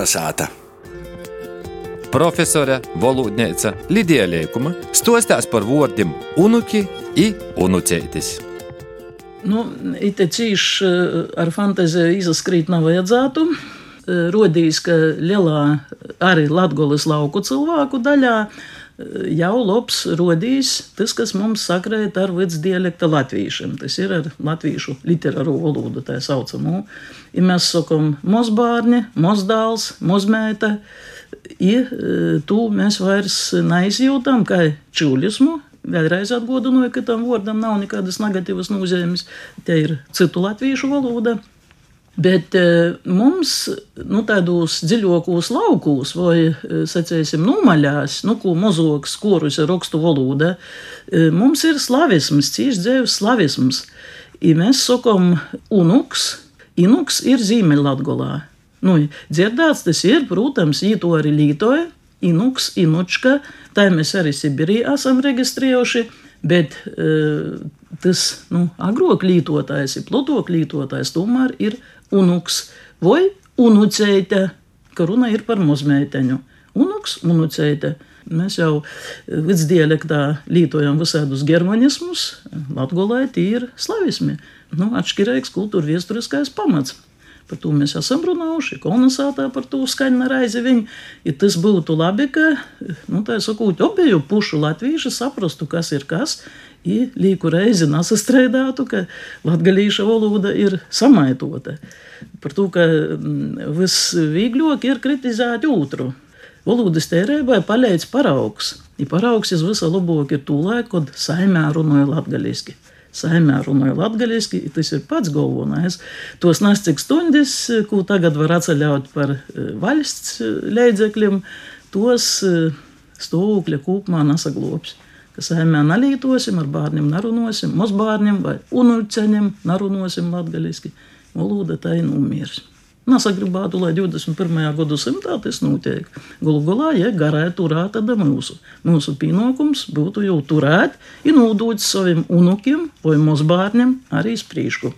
Kolnesāta. Profesore Volūdnēca Lidija Leikuma stostās par vārdiem unuki i unucētis. Nu, it cīši ar fantaziju izskrīt nav vajadzētu. Rodīs, ka lielā arī Latgolas lauku cilvēku daļā jau labs rodīs tas, kas mums sakrēt ar vidusdialekta latviešiem. Tas ir ar latviešu literāro valodu, tā saucamo. Ja mēs sakam mozbārni, mozdāls, mozmēta, ja tu mēs vairs neizjūtam kā čuļismu, Vēlreiz atgādināju, ka tam vārdam nav nekādas negatīvas nozīmes. Te ir citu latviešu valoda. Bet mums, nu, tādos dziļākos laukos, vai, sacīsim, nomaļās, nu, ko mazāks korus ir rakstu valoda, mums ir slavisms, cīši dzēvs slavisms. Ja mēs sakam unuks, inuks ir Ziemeļlatgolā. Nu, dzirdēts tas ir, protams, jī to arī lītoja, inuks, inučka, tā mēs arī Sibirijā esam reģistrējuši, bet tas, nu, agrāk lītotājs, ir plutok lītotājs, tomēr ir unuks vai unuceite, ka runa ir par muzmeiteņu. Unuks, unuceite. Mēs jau vidusdialektā lietojam visādus germanismus, latgolē tie ir slavismi. Nu, atšķirīgs kultūra viesturiskais pamats. Par to mēs esam runājuši, kolonizētā par to skaņa reizi viņa. Ja tas būtu labi, ka, nu, sakot, obēju pušu latvieši saprastu, kas ir kas, ja līku reizi nesastrēdātu, ka latgalīša valoda ir samaitota. Par to, ka visvieglāk ir kritizēt otru. Valodas tērēbai palīdz paraugs. Ja paraugs ir visa labāk ir tūlēk, kad saimē runāja latgaliski saimē runāja latviešu, tas ir pats galvenais. Tos cik stundas, ko tagad var atceļaut par valsts līdzekļiem, tos stāvokļa kopumā nesaglobs. Ka saimē nalītosim, ar bērniem narunosim, mazbērniem vai unuļceņiem narunosim latviešu. Valoda tā ir numirs. Nesagribētu, lai 21. gadsimtā tas notiek. Galu galā, ja garā turēt, tad mūsu, mūsu pienākums būtu jau turēt, ir nodot saviem unukiem vai mazbērniem arī sprīšku.